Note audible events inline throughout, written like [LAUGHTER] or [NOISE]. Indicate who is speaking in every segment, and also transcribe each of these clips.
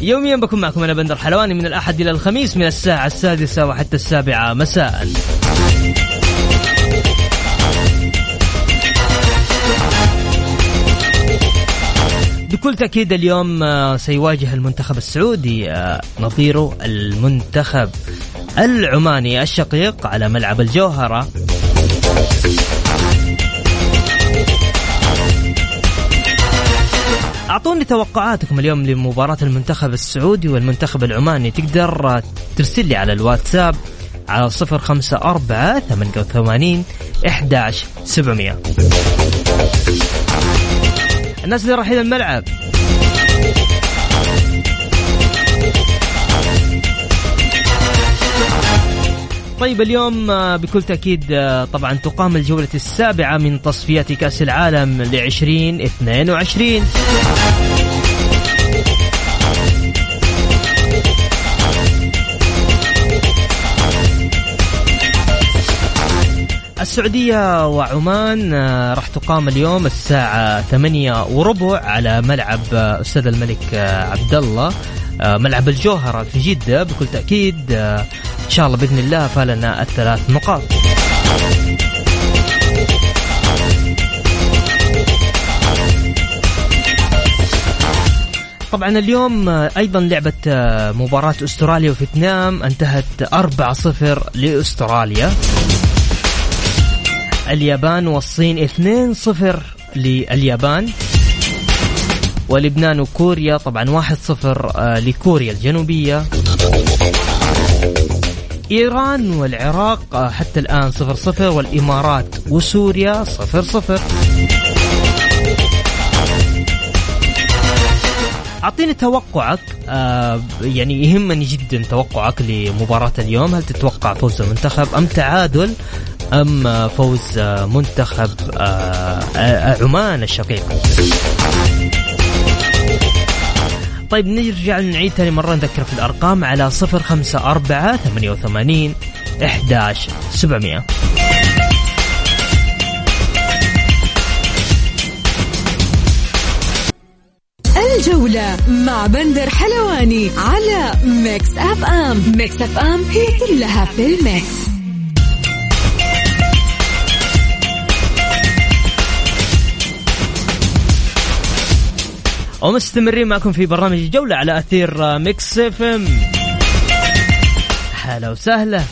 Speaker 1: يوميا بكون معكم أنا بندر حلواني من الأحد إلى الخميس من الساعة السادسة وحتى السابعة. مساءً. بكل تأكيد اليوم آه، سيواجه المنتخب السعودي آه، نظيره المنتخب العماني الشقيق على ملعب الجوهرة. أعطوني توقعاتكم اليوم لمباراة المنتخب السعودي والمنتخب العماني. تقدر ترسل لي على الواتساب على صفر خمسة أربعة ثمانية وثمانين إحداش سبعمية. الناس اللي رايحين الملعب. طيب اليوم آه، بكل تأكيد آه، طبعا تقام الجولة السابعة من تصفيات كأس العالم ل 2022 السعودية وعمان آه، راح تقام اليوم الساعة ثمانية وربع على ملعب أستاذ الملك عبد الله. ملعب الجوهرة في جدة بكل تأكيد إن شاء الله بإذن الله فالنا الثلاث نقاط. طبعا اليوم أيضا لعبة مباراة أستراليا وفيتنام انتهت 4-0 لأستراليا. اليابان والصين 2-0 لليابان. ولبنان وكوريا طبعا 1-0 آه، لكوريا الجنوبية. إيران والعراق آه، حتى الآن 0-0 والإمارات وسوريا 0-0 أعطيني توقعك آه يعني يهمني جدا توقعك لمباراة اليوم. هل تتوقع فوز المنتخب أم تعادل أم فوز منتخب آه عمان الشقيق؟ طيب نرجع نعيد ثاني مرة نذكر في الأرقام على صفر خمسة أربعة ثمانية وثمانين إحداش سبعمية.
Speaker 2: الجولة مع بندر حلواني على Mix FM. Mix FM هي كلها في ال mix.
Speaker 1: ومستمرين معكم في برنامج الجولة على أثير Mix FM. هلا وسهلا.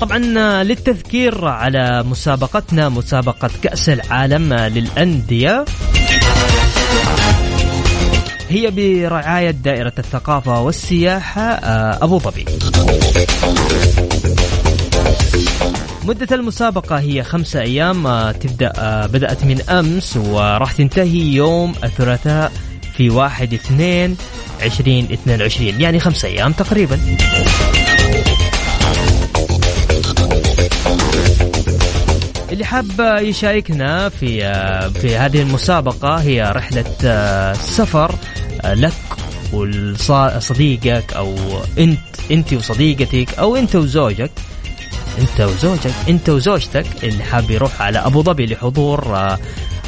Speaker 1: طبعا للتذكير على مسابقتنا مسابقة كأس العالم للأندية. هي برعاية دائرة الثقافة والسياحة آه، أبو ظبي. مدة المسابقة هي خمسة أيام آه، تبدأ آه، بدأت من أمس وراح تنتهي يوم الثلاثاء في واحد اثنين عشرين اثنين وعشرين يعني خمسة أيام تقريبا. اللي حاب يشاركنا في في هذه المسابقة هي رحلة سفر لك وصديقك أو انت انت وصديقتك أو إنت وزوجك. إنت وزوجك إنت وزوجتك اللي حاب يروح على أبو ظبي لحضور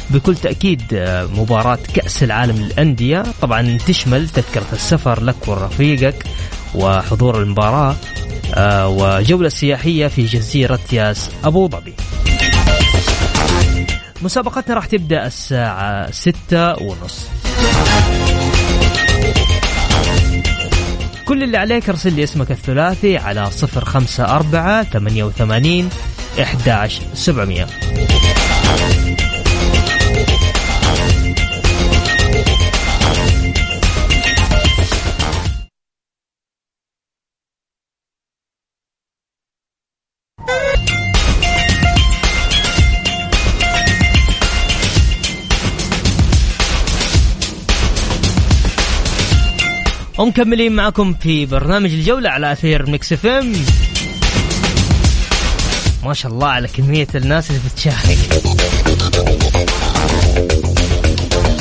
Speaker 1: بكل تأكيد مباراة كأس العالم للأندية. طبعا تشمل تذكرة السفر لك ورفيقك وحضور المباراة وجولة سياحية في جزيرة ياس أبو ظبي. مسابقتنا راح تبدأ الساعة ستة ونص. كل اللي عليك ارسل لي اسمك الثلاثي على 054 88 11700 ومكملين معكم في برنامج الجولة على أثير Mix FM. ما شاء الله على كمية الناس اللي بتشارك.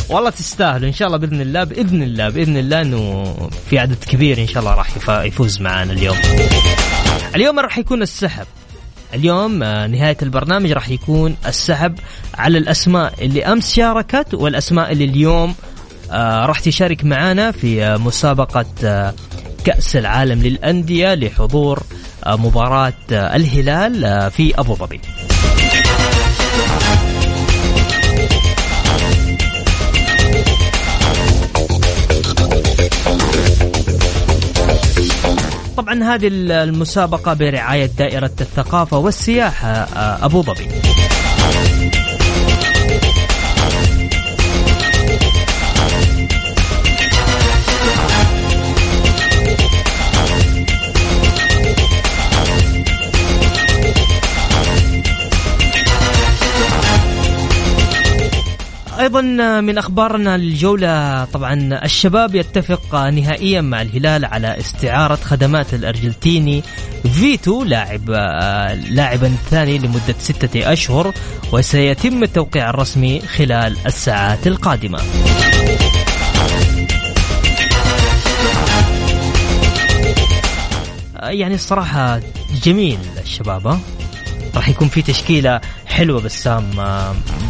Speaker 1: والله تستاهلوا إن شاء الله بإذن الله بإذن الله بإذن الله إنه في عدد كبير إن شاء الله راح يفوز معنا اليوم. اليوم راح يكون السحب. اليوم آه، نهاية البرنامج راح يكون السحب على الأسماء اللي أمس شاركت والأسماء اللي اليوم راح تشارك معنا في آه، مسابقة كأس العالم للأندية لحضور مباراة الهلال في أبو ظبي. طبعا هذه المسابقة برعاية دائرة الثقافة والسياحة أبو ظبي. أيضا من أخبارنا الجولة طبعا الشباب يتفق نهائيا مع الهلال على استعارة خدمات الأرجنتيني فيتو لاعب لاعبا ثاني لمدة ستة أشهر وسيتم التوقيع الرسمي خلال الساعات القادمة. يعني الصراحة جميل الشباب راح يكون في تشكيلة حلوة بسام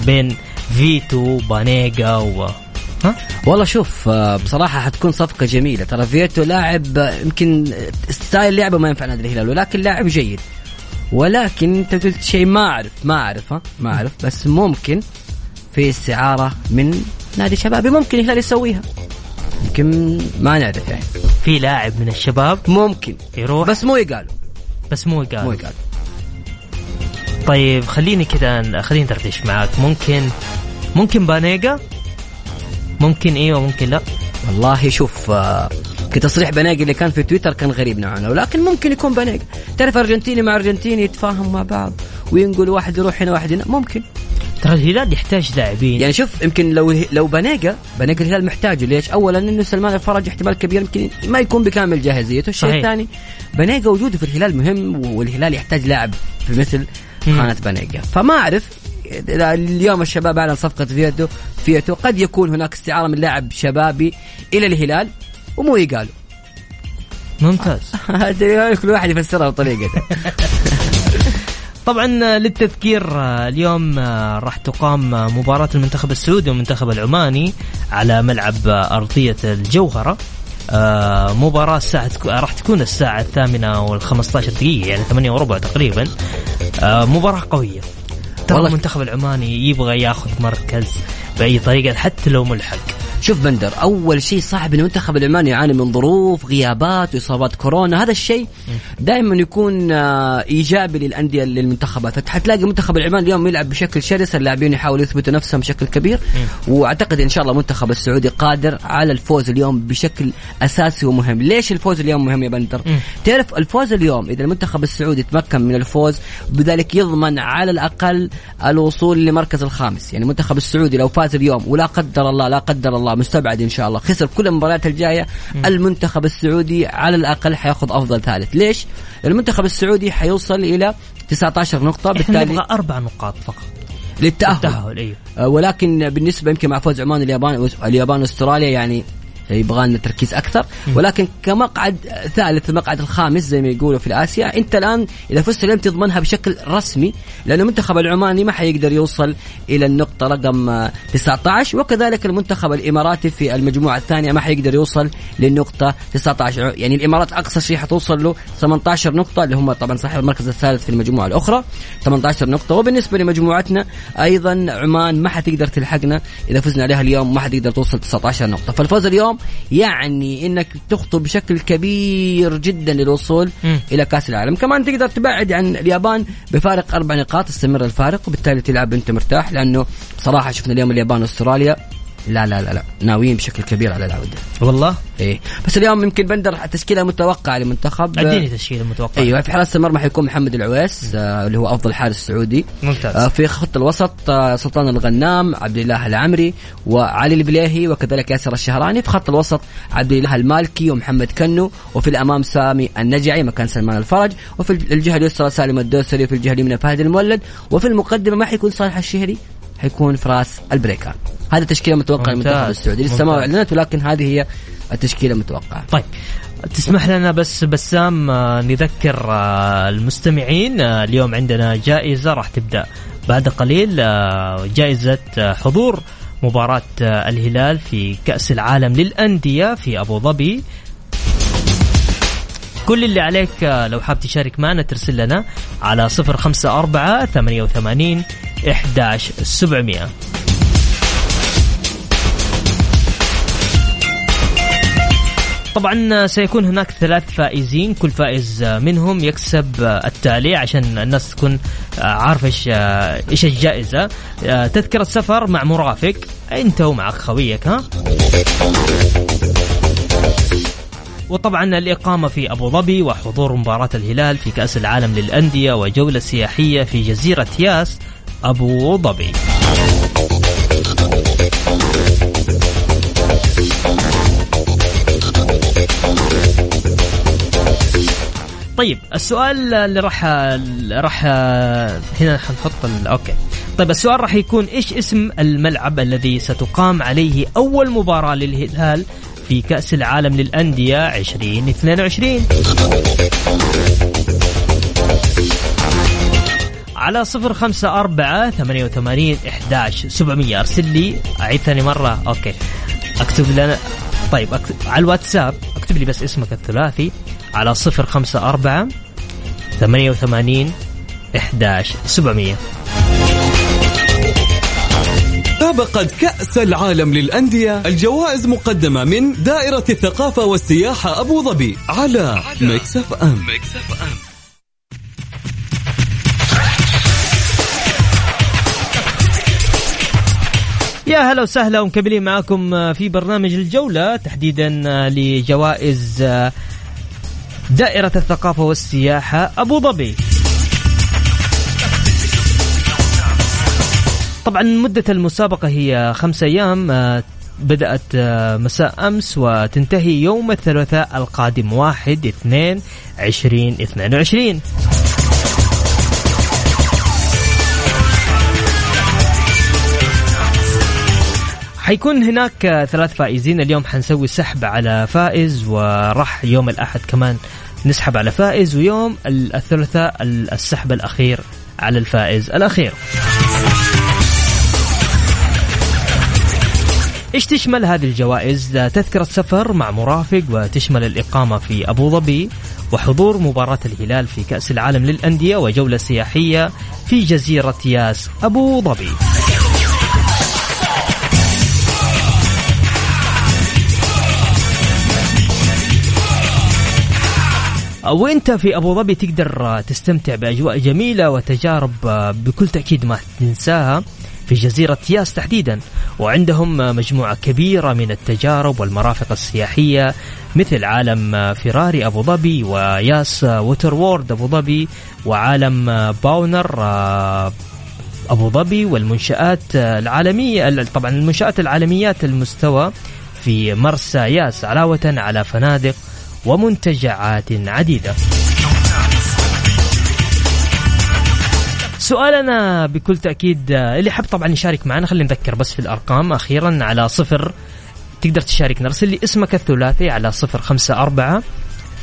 Speaker 1: بين فيتو بانيجا و
Speaker 3: ها؟ والله شوف آه، بصراحة حتكون صفقة جميلة. ترى فيتو لاعب آه، يمكن style لعبة ما ينفع نادي الهلال ولكن لاعب جيد. ولكن انت قلت شيء ما اعرف ما أعرف ما أعرف. بس ممكن في استعارة من نادي شبابي ممكن الهلال يسويها. يمكن ما نعرف يعني.
Speaker 1: في لاعب من الشباب؟
Speaker 3: ممكن.
Speaker 1: يروح؟
Speaker 3: بس مو يقال.
Speaker 1: بس مو يقال.
Speaker 3: مو يقال.
Speaker 1: طيب خليني كذا خليني ندردش معاك. ممكن ممكن بانيجا؟ ممكن أيوه ممكن لا؟
Speaker 3: والله شوف آه، كتصريح بانيجا اللي كان في تويتر كان غريب نوعا ما ولكن ممكن يكون بانيجا. تعرف أرجنتيني مع أرجنتيني يتفاهموا مع بعض وينقل واحد يروح هنا واحد هنا ممكن.
Speaker 1: ترى الهلال يحتاج لاعبين.
Speaker 3: يعني شوف يمكن لو لو بانيجا بانيجا الهلال محتاجه ليش؟ اولا إنه سلمان الفرج احتمال كبير يمكن ما يكون بكامل جاهزيته، الشيء الثاني بانيجا وجوده في الهلال مهم والهلال يحتاج لاعب في مثل خانة بانيجا، فما أعرف اليوم الشباب اعلن صفقة فيتو فيتو قد يكون هناك استعارة من لاعب شبابي إلى الهلال ومو يقالوا.
Speaker 1: ممتاز. [LAUGHS]
Speaker 3: كل واحد يفسرها بطريقته. [LAUGHS]
Speaker 1: طبعا للتذكير اليوم راح تقام مباراة المنتخب السعودي والمنتخب العماني على ملعب أرضية الجوهرة. مباراة الساعة راح تكون الساعة الثامنة والخمسة عشر دقيقة يعني ثمانية وربع تقريبا. مباراة قوية. ترى المنتخب العماني يبغى ياخذ مركز بأي طريقة حتى لو ملحق.
Speaker 3: شوف بندر أول شيء صعب ان المنتخب العماني يعاني من ظروف غيابات واصابات كورونا هذا الشيء دائما يكون آه، إيجابي للأندية للمنتخبات. حتلاقي المنتخب العماني اليوم يلعب بشكل شرس اللاعبين يحاولوا يثبتوا نفسهم بشكل كبير وأعتقد إن شاء الله المنتخب السعودي قادر على الفوز اليوم بشكل أساسي ومهم. ليش الفوز اليوم مهم يا بندر؟ تعرف الفوز اليوم إذا المنتخب السعودي تمكن من الفوز بذلك يضمن على الأقل الوصول لمركز الخامس. يعني المنتخب السعودي لو فاز اليوم ولا قدر الله لا قدر الله مستبعد إن شاء الله. خسر كل المباريات الجاية المنتخب السعودي على الأقل حياخذ أفضل ثالث. ليش؟ المنتخب السعودي حيوصل إلى 19 نقطة
Speaker 1: بالتالي نبغى أربع نقاط فقط.
Speaker 3: للتأهل. للتأهل
Speaker 1: أيوه.
Speaker 3: ولكن بالنسبة يمكن مع فوز عمان اليابان اليابان واستراليا يعني يبغى لنا تركيز أكثر. ولكن كمقعد ثالث المقعد الخامس زي ما يقولوا في الآسيا أنت الآن إذا فزت اليوم تضمنها بشكل رسمي لأنه المنتخب العماني ما حيقدر يوصل إلى النقطة رقم 19 وكذلك المنتخب الإماراتي في المجموعة الثانية ما حيقدر يوصل للنقطة 19 يعني الإمارات أقصى شيء حتوصل له 18 نقطة اللي هم طبعا صاحب المركز الثالث في المجموعة الأخرى 18 نقطة. وبالنسبة لمجموعتنا أيضا عمان ما حتقدر تلحقنا إذا فزنا عليها اليوم ما حتقدر توصل 19 نقطة. فالفوز اليوم يعني إنك تخطو بشكل كبير جدا للوصول م. إلى كأس العالم كمان تقدر تبعد عن اليابان بفارق أربع نقاط استمر الفارق وبالتالي تلعب انت مرتاح لأنه صراحة شفنا اليوم اليابان واستراليا لا لا لا لا. ناويين بشكل كبير على العودة.
Speaker 1: والله؟
Speaker 3: إيه. بس اليوم يمكن بندر التشكيله المتوقعه للمنتخب
Speaker 1: أديني تشكيلة متوقعة.
Speaker 3: أيوه في حراسه المرمى حيكون محمد العويس آه اللي هو أفضل حارس سعودي.
Speaker 1: ممتاز.
Speaker 3: آه في خط الوسط آه سلطان الغنام عبد الله العمري وعلي البليهي وكذلك ياسر الشهراني. في خط الوسط عبد الله المالكي ومحمد كنو. وفي الأمام سامي النجعي مكان سلمان الفرج. وفي الجهة اليسرى سالم الدوسري وفي الجهة اليمنى فهد المولد. وفي المقدمة ما حيكون صالح الشهري؟ حيكون فراس البريكان هذه تشكيلة
Speaker 1: متوقعة.
Speaker 3: للمنتخب السعودي. لسه ما. أعلنت ولكن هذه هي التشكيلة المتوقعه
Speaker 1: طيب. تسمح لنا بس بسام آه، نذكر آه، المستمعين آه، اليوم عندنا جائزة راح تبدأ بعد قليل جائزة آه، حضور مباراة آه، الهلال في كأس العالم للأندية في أبو ظبي. كل اللي عليك لو حاب تشارك معنا ترسل لنا على 054 88 11 700 طبعا سيكون هناك ثلاث فائزين كل فائز منهم يكسب التالي عشان الناس تكون عارفة إيش إيش الجائزة. تذكرة سفر مع مرافق أنت ومعك خويك ها؟ وطبعا الإقامة في أبو ظبي وحضور مباراة الهلال في كأس العالم للأندية وجولة سياحية في جزيرة ياس. أبو ظبي. طيب السؤال اللي راح راح هنا حنحط أوكي. طيب السؤال راح يكون إيش اسم الملعب الذي ستقام عليه أول مباراة للهلال في كأس العالم للأندية 2022 على صفر خمسة أربعة ثمانية وثمانين إحداش سبعمية. أرسل لي أعيد ثاني مرة. okay. أكتب لنا طيب أكتب على الواتساب. أكتب لي بس اسمك الثلاثي. على صفر خمسة أربعة ثمانية وثمانين إحداش سبعمية.
Speaker 4: مسابقة كأس العالم للأندية الجوائز مقدمة من دائرة الثقافة والسياحة أبو ظبي على Mix FM
Speaker 1: يا هلا وسهلا ومكملين معاكم في برنامج الجولة تحديدا لجوائز دائرة الثقافة والسياحة أبو ظبي. طبعا مدة المسابقة هي خمسة أيام آه، بدأت آه، مساء أمس وتنتهي يوم الثلاثاء القادم واحد اثنين عشرين اثنين وعشرين. حيكون هناك آه، ثلاث فائزين اليوم حنسوي سحب على فائز وراح يوم الأحد كمان نسحب على فائز ويوم ال- الثلاثاء ال- السحب الأخير على الفائز الأخير إيش تشمل هذه الجوائز؟ تذكرة سفر مع مرافق وتشمل الإقامة في أبو ظبي وحضور مباراة الهلال في كأس العالم للأندية وجولة سياحية في جزيرة ياس أبو ظبي. وانت في أبو ظبي تقدر تستمتع بأجواء جميلة وتجارب بكل تأكيد ما تنساها في جزيرة ياس تحديدا. وعندهم مجموعة كبيرة من التجارب والمرافق السياحية مثل عالم فيراري أبو ظبي وياس Waterworld أبو ظبي وعالم باونر أبو ظبي والمنشآت العالمية طبعا المنشآت العالميات المستوى في مرسى ياس علاوة على فنادق ومنتجعات عديدة. سؤالنا بكل تأكيد اللي حاب طبعا يشارك معنا خلينا نذكر بس في الأرقام. أخيرا على صفر تقدر تشاركنا ارسل لي اسمك الثلاثي على صفر خمسة أربعة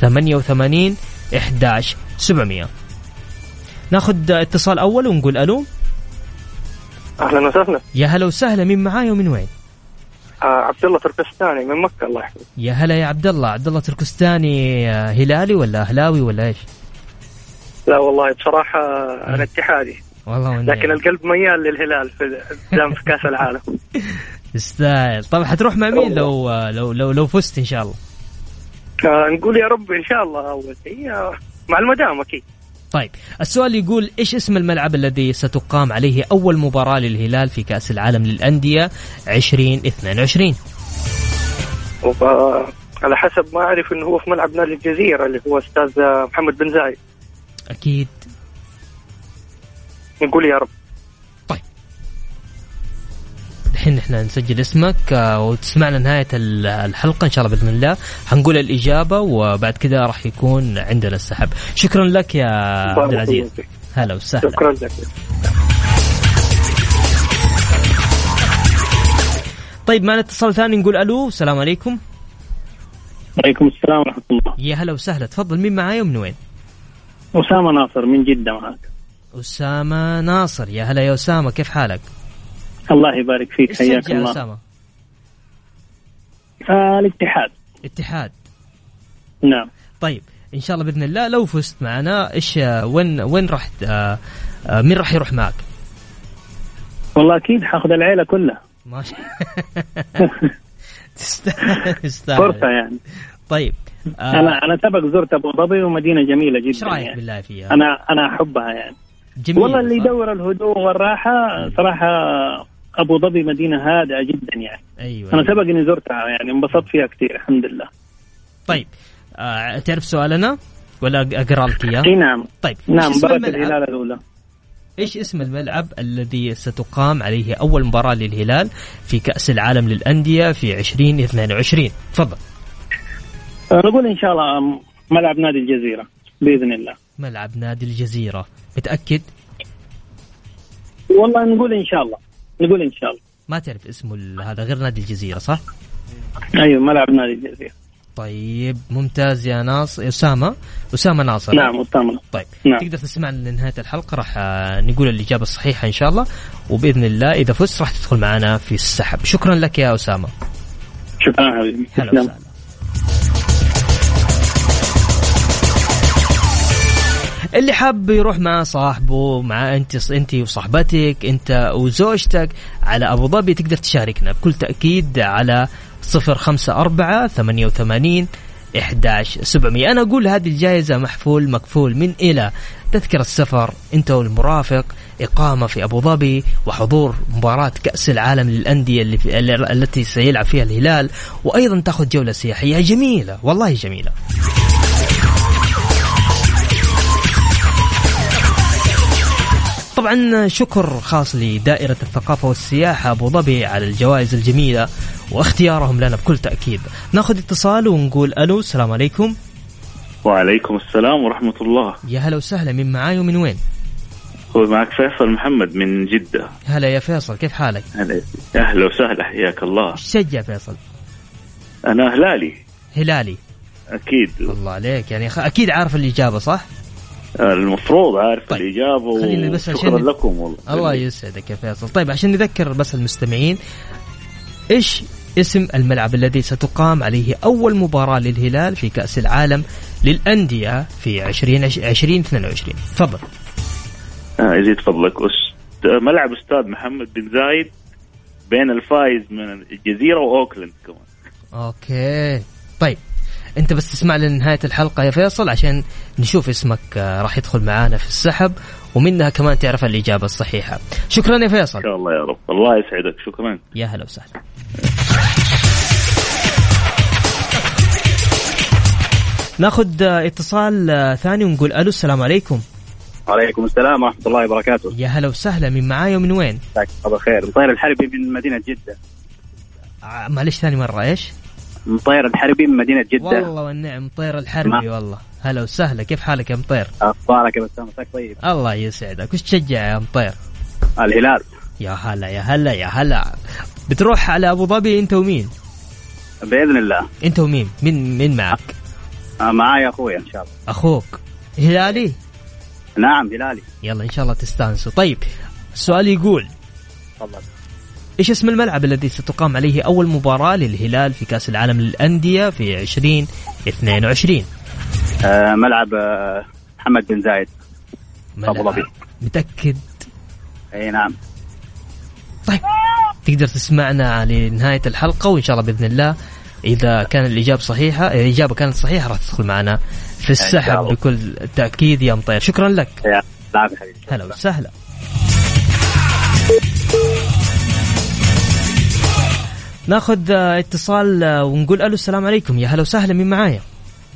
Speaker 1: ثمانية وثمانين إحداش سبعمية. ناخذ اتصال أول ونقول ألو.
Speaker 5: أهلا وسهلا.
Speaker 1: يا هلا وسهلا مين معاي ومن وين؟
Speaker 5: آه عبد الله تركستاني من مكة الله يحفظك.
Speaker 1: يا هلا يا عبد الله عبد الله تركستاني آه، هلالي ولا أهلاوي ولا إيش؟
Speaker 5: لا والله بصراحة أنا اتحادي.
Speaker 1: والله وإني-
Speaker 5: لكن القلب ميال للهلال في دام في كأس العالم. [LAUGHS]
Speaker 1: يستاهل. طيب حتروح مع مين لو لو لو لو فزت إن شاء الله؟
Speaker 5: آه نقول يا رب إن شاء الله أول شيء آه، مع المدام أكيد.
Speaker 1: طيب السؤال يقول إيش اسم الملعب الذي ستقام عليه أول مباراة للهلال في كأس العالم للأندية 2022
Speaker 5: على حسب ما أعرف إنه هو في ملعب نادي الجزيرة اللي هو أستاذ محمد بن زايد.
Speaker 1: أكيد.
Speaker 5: نقول يا رب.
Speaker 1: الحين إحنا نسجل اسمك آه، وتسمعنا نهاية ال- الحلقة إن شاء الله بإذن الله. حنقول الإجابة وبعد كذا راح يكون عندنا السحب. شكرا لك يا عبد العزيز. هلا وسهلا.
Speaker 5: شكرا لك.
Speaker 1: طيب معنا اتصال ثاني نقول ألو. السلام عليكم.
Speaker 6: وعليكم السلام ورحمة الله.
Speaker 1: يا هلا وسهلا. تفضل مين معاي ومن وين؟
Speaker 6: أسامة ناصر من جدة معك
Speaker 1: أسامة ناصر. يا هلا يا أسامة كيف حالك؟
Speaker 6: الله يبارك فيك
Speaker 1: إيش
Speaker 6: حياك الله.
Speaker 1: أسامة.
Speaker 6: آه الاتحاد.
Speaker 1: اتحاد
Speaker 6: نعم.
Speaker 1: طيب إن شاء الله بإذن الله لو فزت معنا إيش وين وين راح آه، آه، مين راح يروح معك؟
Speaker 6: والله أكيد حاخذ العيلة كلها.
Speaker 1: ما شاء [LAUGHS] تستاهل تستاهل.
Speaker 6: فرصة يعني.
Speaker 1: طيب آه،
Speaker 6: أنا أنا سبق زرت أبو ظبي ومدينة جميلة
Speaker 1: إيش
Speaker 6: جدا
Speaker 1: رأيك
Speaker 6: يعني.
Speaker 1: بالله فيها؟
Speaker 6: أنا أنا أحبها يعني.
Speaker 1: جميل
Speaker 6: والله اللي؟ يدور الهدوء والراحة صراحة أبو ظبي مدينة هادئة جدا يعني. أيوه.
Speaker 1: أيوة.
Speaker 6: سبق إني زرتها يعني انبسطت فيها كثير الحمد لله.
Speaker 1: طيب آه، تعرف سؤالنا؟ ولا أقرأ لك إياه؟
Speaker 6: إي نعم.
Speaker 1: طيب
Speaker 6: نعم
Speaker 1: الملعب؟
Speaker 6: الهلال الأولى.
Speaker 1: إيش اسم الملعب الذي ستقام عليه أول مباراة للهلال في كأس العالم للأندية في 2022 تفضل.
Speaker 6: نقول إن شاء الله ملعب نادي الجزيرة بإذن الله.
Speaker 1: ملعب نادي الجزيرة متأكد؟
Speaker 6: والله نقول إن شاء الله. نقول إن شاء الله.
Speaker 1: ما تعرف اسمه ال- هذا غير نادي الجزيرة صح؟
Speaker 6: أيوه ملعب نادي الجزيرة.
Speaker 1: طيب ممتاز يا ناصر أسامة؟ أسامة ناصر.
Speaker 6: نعم أسامة
Speaker 1: طيب
Speaker 6: نعم.
Speaker 1: تقدر تسمعنا لنهاية الحلقة؟ راح آه، نقول الإجابة الصحيحة إن شاء الله. وبإذن الله إذا فزت راح تدخل معنا في السحب. شكرا لك يا أسامة.
Speaker 6: شكرا حبيبي.
Speaker 1: اللي حاب يروح مع صاحبه مع انت انت وصاحبتك انت وزوجتك على أبو ظبي تقدر تشاركنا بكل تأكيد على 054 88 11 700 أنا أقول هذه الجائزة محفول مكفول من إلى تذكرة السفر أنت والمرافق إقامة في أبو ظبي وحضور مباراة كأس العالم للأندية اللي في التي سيلعب فيها الهلال وأيضا تأخذ جولة سياحية جميلة والله جميلة. طبعا شكر خاص لدائرة الثقافة والسياحة أبو ظبي على الجوائز الجميلة واختيارهم لنا بكل تأكيد. ناخذ اتصال ونقول ألو السلام عليكم.
Speaker 7: وعليكم السلام ورحمة الله.
Speaker 1: يا هلا وسهلا من معاي ومن وين؟
Speaker 7: هو معك فيصل محمد من جدة.
Speaker 1: هلا يا فيصل كيف حالك؟
Speaker 7: هلا أهلا وسهلا حياك الله.
Speaker 1: تشجع فيصل؟
Speaker 7: أنا هلالي.
Speaker 1: هلالي.
Speaker 7: أكيد.
Speaker 1: الله عليك يعني أكيد عارف الإجابة صح؟
Speaker 7: المفروض عارف
Speaker 1: طيب.
Speaker 7: الإجابة
Speaker 1: خليني بس عشان-
Speaker 7: لكم والله.
Speaker 1: الله يسعدك يا فيصل. طيب عشان نذكر بس المستمعين إيش اسم الملعب الذي ستقام عليه أول مباراة للهلال في كأس العالم للأندية في 2022 تفضل.
Speaker 7: آه يزيد فضلك. ملعب استاد محمد بن زايد بين الفايز من الجزيرة وأوكلاند كمان.
Speaker 1: OK. طيب انت بس تسمع لنهاية الحلقة يا فيصل عشان نشوف اسمك آه، راح يدخل معانا في السحب ومنها كمان تعرف الإجابة الصحيحة. شكرا يا فيصل.
Speaker 7: شاء الله يا رب. الله يسعدك. شكرا.
Speaker 1: يا هلا وسهلا. ناخذ آه، اتصال آه، ثاني ونقول ألو السلام عليكم.
Speaker 8: وعليكم السلام ورحمة الله وبركاته.
Speaker 1: يا هلا وسهلا. من معايا ومن وين؟
Speaker 8: مساك الله بالخير مطير الحربي من مدينة جدة.
Speaker 1: آه، معلش ثاني مرة. إيش؟
Speaker 8: مطير الحربي من مدينة جدة
Speaker 1: والله والنعم مطير الحربي
Speaker 8: ما-
Speaker 1: والله هلا وسهلا كيف حالك يا مطير؟
Speaker 8: أخبارك يا بسام مساك طيب
Speaker 1: الله يسعدك وش تشجع يا مطير؟
Speaker 8: الهلال
Speaker 1: يا هلا يا هلا يا هلا بتروح على أبو ظبي أنت ومين؟
Speaker 8: بإذن الله
Speaker 1: أنت ومين؟ مين مين معك؟
Speaker 8: آه، معايا أخوي إن شاء الله
Speaker 1: أخوك هلالي؟
Speaker 8: نعم هلالي
Speaker 1: يلا إن شاء الله تستانسوا طيب السؤال يقول
Speaker 8: تفضل
Speaker 1: إيش اسم الملعب الذي ستقام عليه أول مباراة للهلال في كأس العالم للأندية في 2022
Speaker 8: آه ملعب آه محمد بن زايد. أبو ظبي.
Speaker 1: متأكد؟
Speaker 8: أي نعم.
Speaker 1: طيب تقدر تسمعنا لنهاية الحلقة وإن شاء الله بإذن الله إذا كان الإجابة صحيحة الإجابة كانت صحيحة راح تدخل معنا في السحب. بكل تأكيد يا مطير. شكرا لك. هلا وسهلا. ناخذ آه، اتصال آه، ونقول ألو السلام عليكم. يا هلا وسهلا مين معايا؟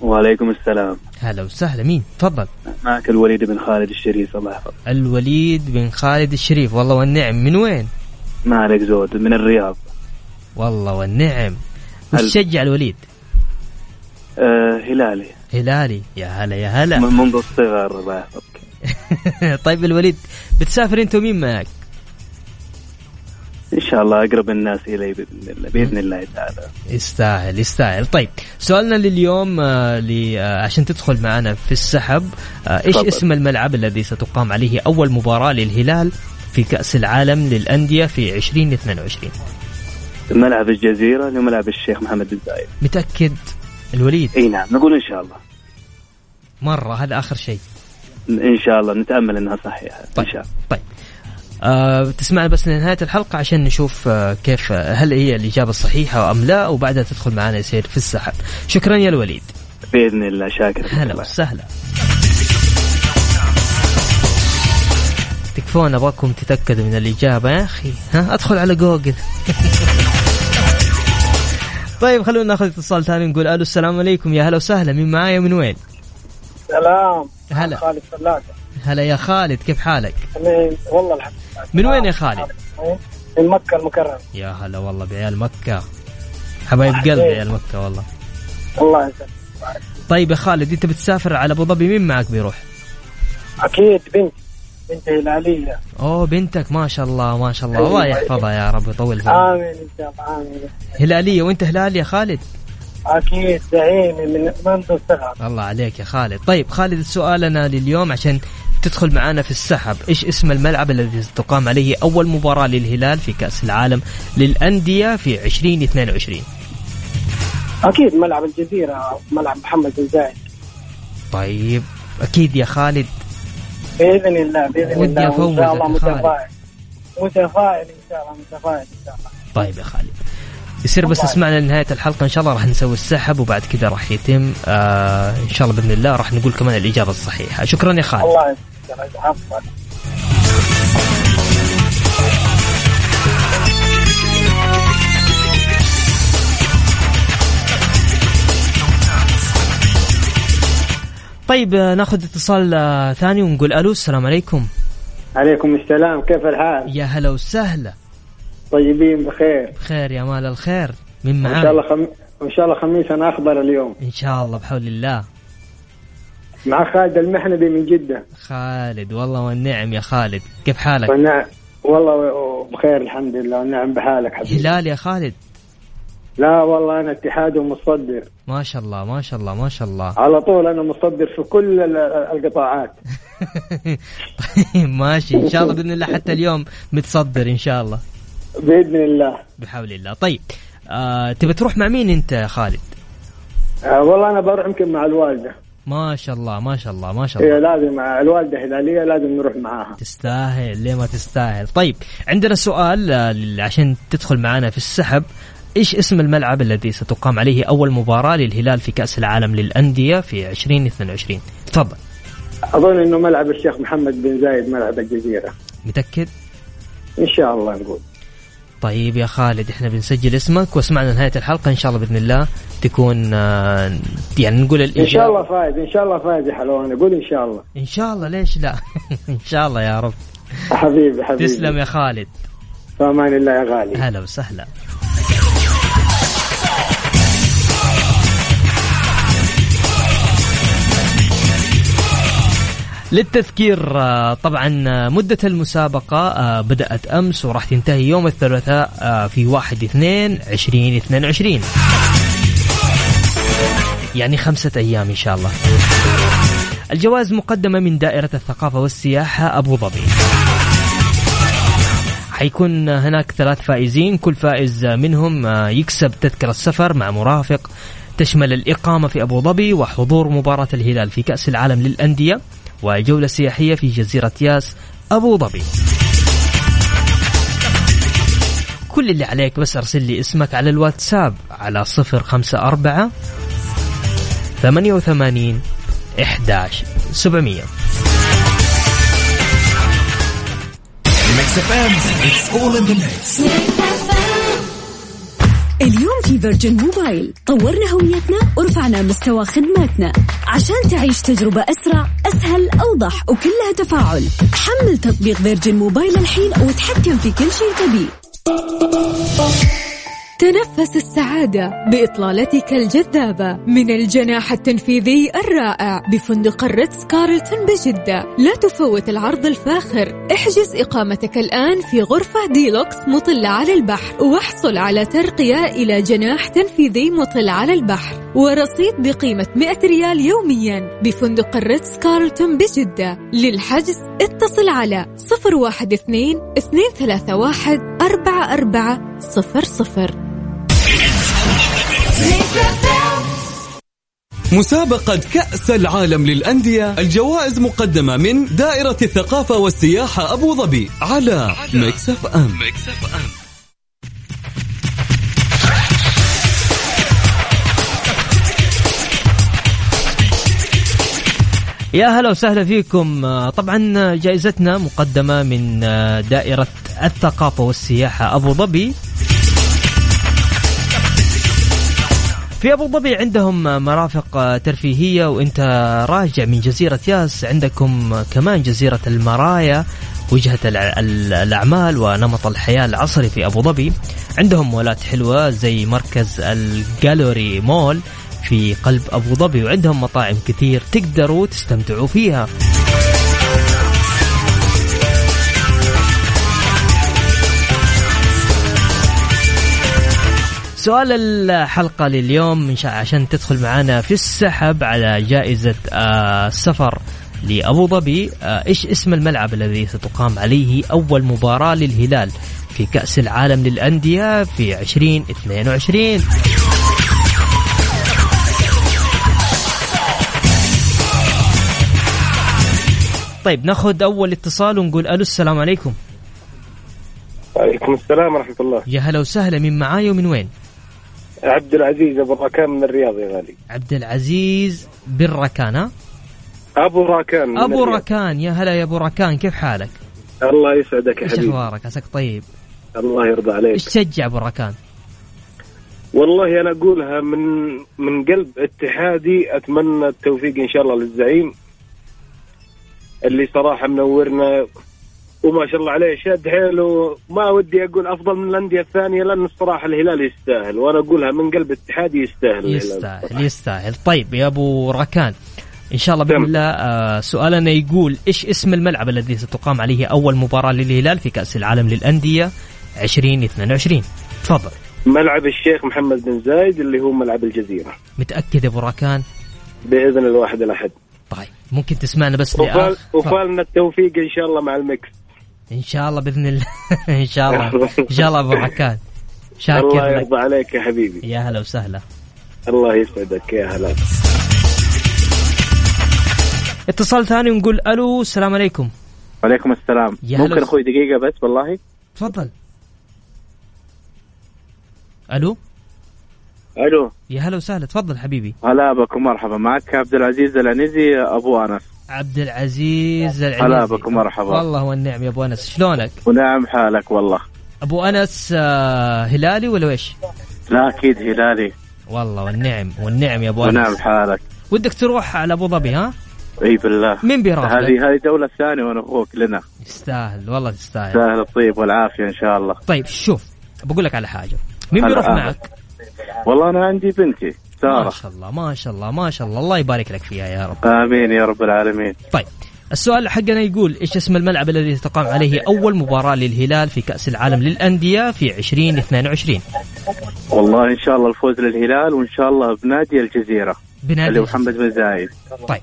Speaker 8: وعليكم السلام.
Speaker 1: هلا وسهلا مين؟ تفضل.
Speaker 8: معك الوليد بن خالد الشريف الله يحفظك.
Speaker 1: الوليد بن خالد الشريف. والله والنعم. من وين؟
Speaker 8: ما عليك زود من الرياض.
Speaker 1: والله والنعم.
Speaker 8: هل-
Speaker 1: وش تشجع الوليد؟
Speaker 8: آه هلالي.
Speaker 1: هلالي. يا هلا يا هلا.
Speaker 8: منذ الصغر الله يحفظك. [LAUGHS]
Speaker 1: طيب الوليد بتسافر انت ومين معك؟
Speaker 8: إن شاء الله أقرب الناس إلي بإذن الله بإذن الله تعالى.
Speaker 1: يستاهل يستاهل. طيب سؤالنا لليوم آه آه عشان تدخل معنا في السحب آه إيش
Speaker 8: تفضل.
Speaker 1: اسم الملعب الذي ستقام عليه أول مباراة للهلال في كأس العالم للأندية في 2022
Speaker 8: ملعب الجزيرة لملعب الشيخ محمد بن زايد
Speaker 1: متأكد؟ الوليد؟
Speaker 8: إي نعم نقول إن شاء الله.
Speaker 1: مرة هذا آخر شيء.
Speaker 8: إن شاء الله نتأمل إنها صحيحة
Speaker 1: طيب
Speaker 8: ان شاء الله.
Speaker 1: طيب. آه تسمعنا بس لنهاية الحلقة عشان نشوف آه كيف آه هل هي الإجابة الصحيحة أم لا وبعدها تدخل معنا يصير في السحب. شكرا يا الوليد.
Speaker 8: بإذن الله شاكر.
Speaker 1: هلا. وسهلا. تكفون أبغاكم تتأكدوا من الإجابة يا أخي. ها أدخل على جوجل. [LAUGHS] طيب خلونا ناخذ اتصال ثاني نقول ألو السلام عليكم. يا هلا وسهلا. مين معايا؟ من وين؟
Speaker 9: سلام.
Speaker 1: هلا.
Speaker 9: خالد فلاحة
Speaker 1: هلا يا خالد كيف حالك؟
Speaker 9: من والله الحمد لله.
Speaker 1: من وين يا خالد؟
Speaker 9: من مكة المكرمة.
Speaker 1: يا هلا والله بعيال مكة. حبايب قلبي عيال مكة والله.
Speaker 9: الله يسلمك.
Speaker 1: طيب يا خالد أنت بتسافر على أبو ظبي؟ مين معك بيروح؟
Speaker 9: أكيد بنت بنت هلالية
Speaker 1: أوه بنتك ما شاء الله ما شاء الله. الله يحفظها يا رب ويطول في عمرها.
Speaker 9: آمين إن شاء الله آمين.
Speaker 1: هلالية وأنت هلال يا خالد؟
Speaker 9: أكيد زعيمي من منذ الصغر.
Speaker 1: الله عليك يا خالد. طيب خالد سؤالنا لليوم عشان تدخل معنا في السحب. إيش اسم الملعب الذي ستقام عليه أول مباراة للهلال في كأس العالم للأندية في 2022
Speaker 9: أكيد ملعب الجزيرة ملعب محمد بن زايد.
Speaker 1: طيب أكيد يا خالد.
Speaker 9: بإذن الله
Speaker 1: ودي
Speaker 9: الله وإن شاء الله. متفائل. متفائل إن شاء الله متفائل إن شاء الله.
Speaker 1: طيب يا خالد. يصير بس
Speaker 9: الله
Speaker 1: اسمعنا لنهاية الحلقة. إن شاء الله راح نسوي السحب وبعد كذا راح يتم. آه إن شاء الله بإذن الله راح نقول كمان الإجابة الصحيحة. شكرا يا خالد.
Speaker 9: الله عفوا
Speaker 1: طيب ناخذ اتصال آه، ثاني ونقول ألو السلام عليكم.
Speaker 10: عليكم السلام كيف الحال؟
Speaker 1: يا هلا وسهلا.
Speaker 10: طيبين بخير.
Speaker 1: بخير يا مال الخير. من
Speaker 10: إن
Speaker 1: معانا
Speaker 10: شاء الله خم... إن شاء الله خميس أنا اخبر اليوم.
Speaker 1: إن شاء الله بحول الله.
Speaker 10: مع خالد المحنبي من جدة.
Speaker 1: خالد والله والنعم يا خالد. كيف حالك؟
Speaker 10: والنعم والله بخير الحمد لله والنعم بحالك حبيبي.
Speaker 1: هلال يا خالد؟
Speaker 10: لا والله أنا اتحاد ومصدر.
Speaker 1: ما شاء الله ما شاء الله ما شاء الله.
Speaker 10: على طول أنا مصدر في كل ال- القطاعات.
Speaker 1: طيب ماشي. إن شاء الله بإذن الله حتى اليوم متصدر إن شاء الله.
Speaker 10: بإذن الله.
Speaker 1: بحول الله. طيب آه تبي تروح مع مين أنت يا خالد؟
Speaker 10: آه والله أنا بروح يمكن مع الوالدة.
Speaker 1: ما شاء الله ما شاء الله ما شاء
Speaker 10: هي
Speaker 1: الله.
Speaker 10: لازم الوالدة هلاليه لازم نروح معاها.
Speaker 1: تستاهل ليه ما تستاهل؟ طيب عندنا سؤال آه، عشان تدخل معنا في السحب. إيش اسم الملعب الذي ستقام عليه أول مباراة للهلال في كأس العالم للأندية في 2022 تفضل.
Speaker 10: أظن إنه ملعب الشيخ محمد بن زايد ملعب الجزيرة.
Speaker 1: متأكد؟
Speaker 10: إن شاء الله نقول.
Speaker 1: طيب يا خالد إحنا بنسجل اسمك واسمعنا نهاية الحلقة إن شاء الله بإذن الله تكون آه، يعني نقول
Speaker 10: إن
Speaker 1: الإجابة
Speaker 10: شاء الله فايز إن شاء الله فايز يا حلوان قول إن شاء الله.
Speaker 1: إن شاء الله ليش لا؟ [LAUGHS] إن شاء الله يا رب.
Speaker 10: حبيبي حبيبي.
Speaker 1: تسلم يا خالد.
Speaker 10: في أمان الله يا غالي.
Speaker 1: هلا وسهلا. للتذكير آه، طبعا آه، مدة المسابقة آه، بدأت أمس وراح تنتهي يوم الثلاثاء في 1 2 2022 يعني خمسة أيام إن شاء الله. الجوائز مقدمة من دائرة الثقافة والسياحة أبو ظبي. حيكون هناك ثلاث فائزين كل فائز منهم يكسب تذكرة سفر مع مرافق تشمل الإقامة في أبو ظبي وحضور مباراة الهلال في كأس العالم للأندية. وجولة سياحية في جزيرة ياس أبو ظبي. كل اللي عليك بس أرسل لي اسمك على الواتساب على صفر خمسة أربعة ثمانية وثمانين 11 700
Speaker 2: اليوم في Virgin Mobile طورنا هويتنا ورفعنا مستوى خدماتنا. عشان تعيش تجربة أسرع أسهل أوضح وكلها تفاعل. حمل تطبيق Virgin Mobile الحين وتحكم في كل شيء تبيه. تنفس السعادة بإطلالتك الجذابة من الجناح التنفيذي الرائع بفندق ال Ritz-Carlton بجدة. لا تفوت العرض الفاخر. احجز إقامتك الآن في غرفة ديلوكس مطلة على البحر. واحصل على ترقية إلى جناح تنفيذي مطل على البحر. ورصيد بقيمة 100 ريال يوميا بفندق ال Ritz-Carlton بجدة. للحجز اتصل على 012 231 4400
Speaker 4: مسابقة كأس العالم للأندية الجوائز مقدمة من دائرة الثقافة والسياحة أبو ظبي على Mix FM
Speaker 1: يا هلا وسهلا فيكم. طبعا جائزتنا مقدمة من دائرة الثقافة والسياحة أبو ظبي. في أبو ظبي عندهم مرافق ترفيهية وأنت راجع من جزيرة ياس عندكم كمان جزيرة المرايا وجهة الأعمال ونمط الحياة العصري في أبو ظبي. عندهم مولات حلوة زي مركز الجالوري مول في قلب أبو ظبي وعندهم مطاعم كثير تقدروا تستمتعوا فيها. سؤال الحلقة لليوم عشان تدخل معنا في السحب على جائزة آه، السفر لأبو ظبي. آه، إيش اسم الملعب الذي ستقام عليه أول مباراة للهلال في كأس العالم للأندية في 2022 طيب ناخذ أول اتصال ونقول ألو السلام عليكم.
Speaker 11: وعليكم السلام ورحمة الله.
Speaker 1: يا هلا وسهلا من معاي ومن وين؟
Speaker 11: عبد العزيز أبو راكان من الرياض يا غالي
Speaker 1: عبد العزيز بن راكان ها؟
Speaker 11: أبو راكان من
Speaker 1: أبو راكان يا هلا يا أبو راكان كيف حالك؟
Speaker 11: الله يسعدك يا
Speaker 1: حبيبي إيش أخبارك؟ عساك طيب؟
Speaker 11: الله يرضى عليك
Speaker 1: إيش تشجع أبو راكان؟
Speaker 11: والله أنا أقولها من من قلب اتحادي أتمنى التوفيق إن شاء الله للزعيم اللي صراحة منورنا وما شاء الله عليه شاد حيله ما ودي أقول أفضل من الأندية الثانية لأن الصراحة الهلال يستاهل وأنا أقولها من قلب اتحادي يستاهل
Speaker 1: يستاهل يستاهل. طيب يا أبو ركان إن شاء الله بإذن الله آه سؤالنا يقول إيش اسم الملعب الذي ستقام عليه أول مباراة للهلال في كأس العالم للأندية 2022 تفضل.
Speaker 11: ملعب الشيخ محمد بن زايد اللي هو ملعب الجزيرة.
Speaker 1: متأكد يا أبو راكان
Speaker 11: بإذن الواحد الأحد.
Speaker 1: طيب ممكن تسمعنا بس
Speaker 11: وفال وفالنا التوفيق إن شاء الله مع المكس
Speaker 1: إن شاء الله بإذن الله. [LAUGHS] إن شاء الله. إن شاء الله أبو [LAUGHS] حكان
Speaker 11: شاكر الله يرضى عليك يا حبيبي.
Speaker 1: يا هلا وسهلا.
Speaker 11: الله يسعدك يا هلا.
Speaker 1: اتصال ثاني ونقول ألو السلام عليكم.
Speaker 12: وعليكم السلام. ممكن أخوي دقيقة بس والله؟
Speaker 1: تفضل. ألو؟
Speaker 12: ألو.
Speaker 1: يا هلا وسهلا. تفضل حبيبي.
Speaker 12: هلا بك ومرحبا معك. عبد العزيز العنزي أبو أنس.
Speaker 1: عبد العزيز العنزي
Speaker 12: هلا بك ومرحبا
Speaker 1: والله والنعم يا أبو أنس. شلونك؟
Speaker 12: ونعم حالك والله.
Speaker 1: أبو أنس آه، هلالي ولا ويش؟
Speaker 12: لا أكيد هلالي.
Speaker 1: والله والنعم والنعم يا أبو أنس.
Speaker 12: ونعم حالك.
Speaker 1: ودك تروح على أبو ظبي ها؟
Speaker 12: إي بالله.
Speaker 1: مين بيرافقك؟
Speaker 12: هذه هذه دولة ثانية وأنا أخوك لنا.
Speaker 1: يستاهل والله تستاهل
Speaker 12: يستاهل الطيب والعافية إن شاء الله.
Speaker 1: طيب شوف بقول لك على حاجة. مين بيروح معك؟
Speaker 12: والله أنا عندي بنتي.
Speaker 1: ما شاء الله ما شاء الله ما شاء الله. الله يبارك لك فيها يا رب.
Speaker 12: آمين يا رب العالمين.
Speaker 1: طيب السؤال حقنا يقول إيش اسم الملعب الذي تقام عليه أول مباراة للهلال في كأس العالم للأندية في 2022
Speaker 12: والله إن شاء الله الفوز للهلال وإن شاء الله بنادي الجزيرة
Speaker 1: بنادي
Speaker 12: اللي محمد بن زايد
Speaker 1: طيب.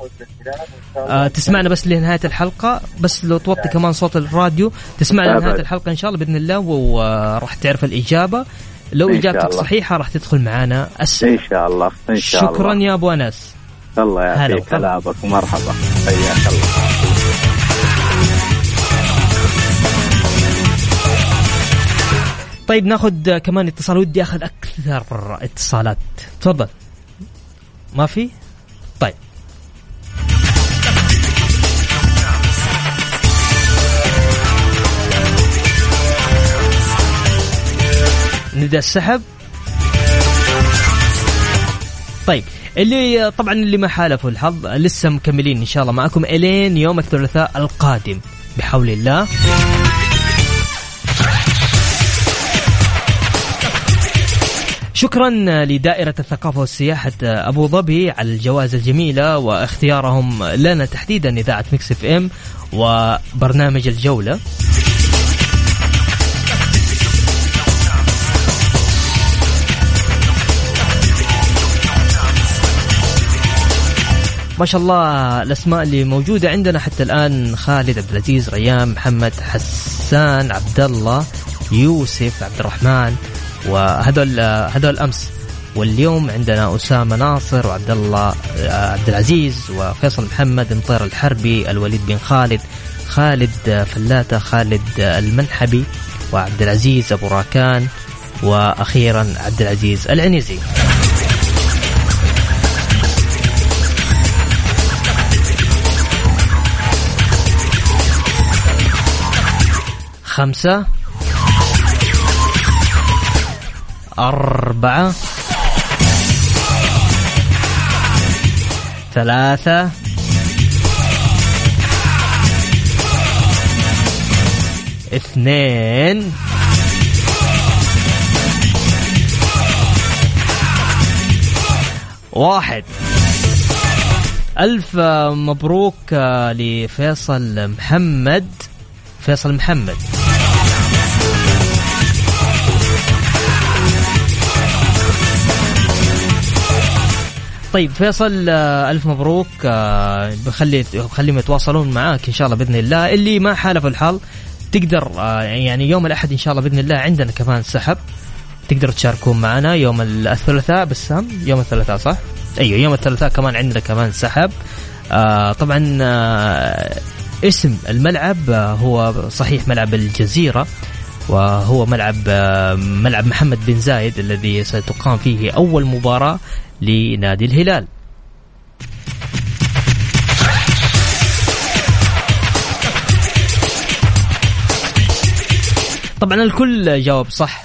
Speaker 1: آه تسمعنا بس لنهاية الحلقة بس لو توطي كمان صوت الراديو تسمعنا لنهاية الحلقة إن شاء الله بإذن الله وراح تعرف الإجابة. لو إجابتك صحيحة راح تدخل معنا السنة
Speaker 12: إن شاء الله. إن شاء
Speaker 1: الله. شكرا يا أبو
Speaker 12: أنس. الله يعطيك كلامك ومرحبا. حياك الله.
Speaker 1: طيب ناخذ كمان اتصال. ودي أخذ أكثر اتصالات. تفضل. ما في؟ نبدا السحب. طيب اللي طبعا اللي ما حالفوا الحظ لسه مكملين إن شاء الله معكم إلين يوم الثلاثاء القادم. بحول الله. شكرا لدائرة الثقافة والسياحة أبو ظبي على الجوائز الجميلة واختيارهم لنا تحديدا إذاعة Mix FM وبرنامج الجولة. ما شاء الله الأسماء اللي موجودة عندنا حتى الآن خالد عبد العزيز ريان محمد حسان عبد الله يوسف عبد الرحمن وهذول هذول أمس. واليوم عندنا أسامة ناصر وعبد الله عبد العزيز وفيصل محمد مطير الحربي الوليد بن خالد خالد فلاته خالد المنحبي وعبد العزيز أبو راكان وأخيرا عبد العزيز العنيزي. خمسة أربعة ثلاثة اثنين. واحد. ألف مبروك لفيصل محمد فيصل محمد. طيب فيصل آه، ألف مبروك. آه، بخلي خليهم يتواصلون معاك إن شاء الله بإذن الله. اللي ما حالف الحظ تقدر آه، يعني يوم الأحد إن شاء الله بإذن الله عندنا كمان سحب. تقدروا تشاركون معنا يوم الثلاثاء بسام يوم الثلاثاء صح؟ أيوه يوم الثلاثاء كمان عندنا كمان سحب. طبعا اسم الملعب هو صحيح ملعب الجزيرة. وهو ملعب آه ملعب محمد بن زايد الذي ستقام فيه أول مباراة لنادي الهلال. طبعا الكل جاوب صح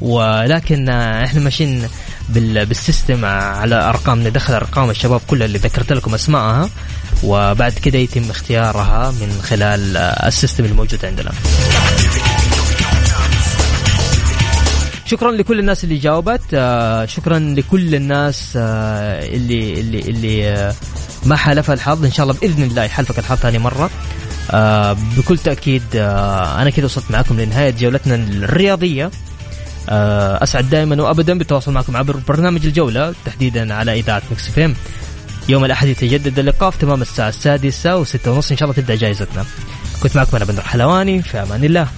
Speaker 1: ولكن إحنا ماشيين بال system على ارقام ندخل أرقام الشباب كلها اللي ذكرت لكم اسمائها وبعد كده يتم اختيارها من خلال ال system الموجود عندنا. شكرا لكل الناس اللي جاوبت آه شكرا لكل الناس آه اللي اللي اللي آه ما حالفها الحظ. إن شاء الله بإذن الله يحالفك الحظ ثاني مرة. بكل تأكيد أنا كده وصلت معكم لنهاية جولتنا الرياضية. أسعد دائما وابدا بالتواصل معكم عبر برنامج الجولة تحديدا على إذاعة مكس فيم يوم الأحد يتجدد اللقاء في تمام الساعة السادسة وستة ونص. إن شاء الله تبدأ جائزتنا. كنت معكم أنا بندر حلواني في أمان الله.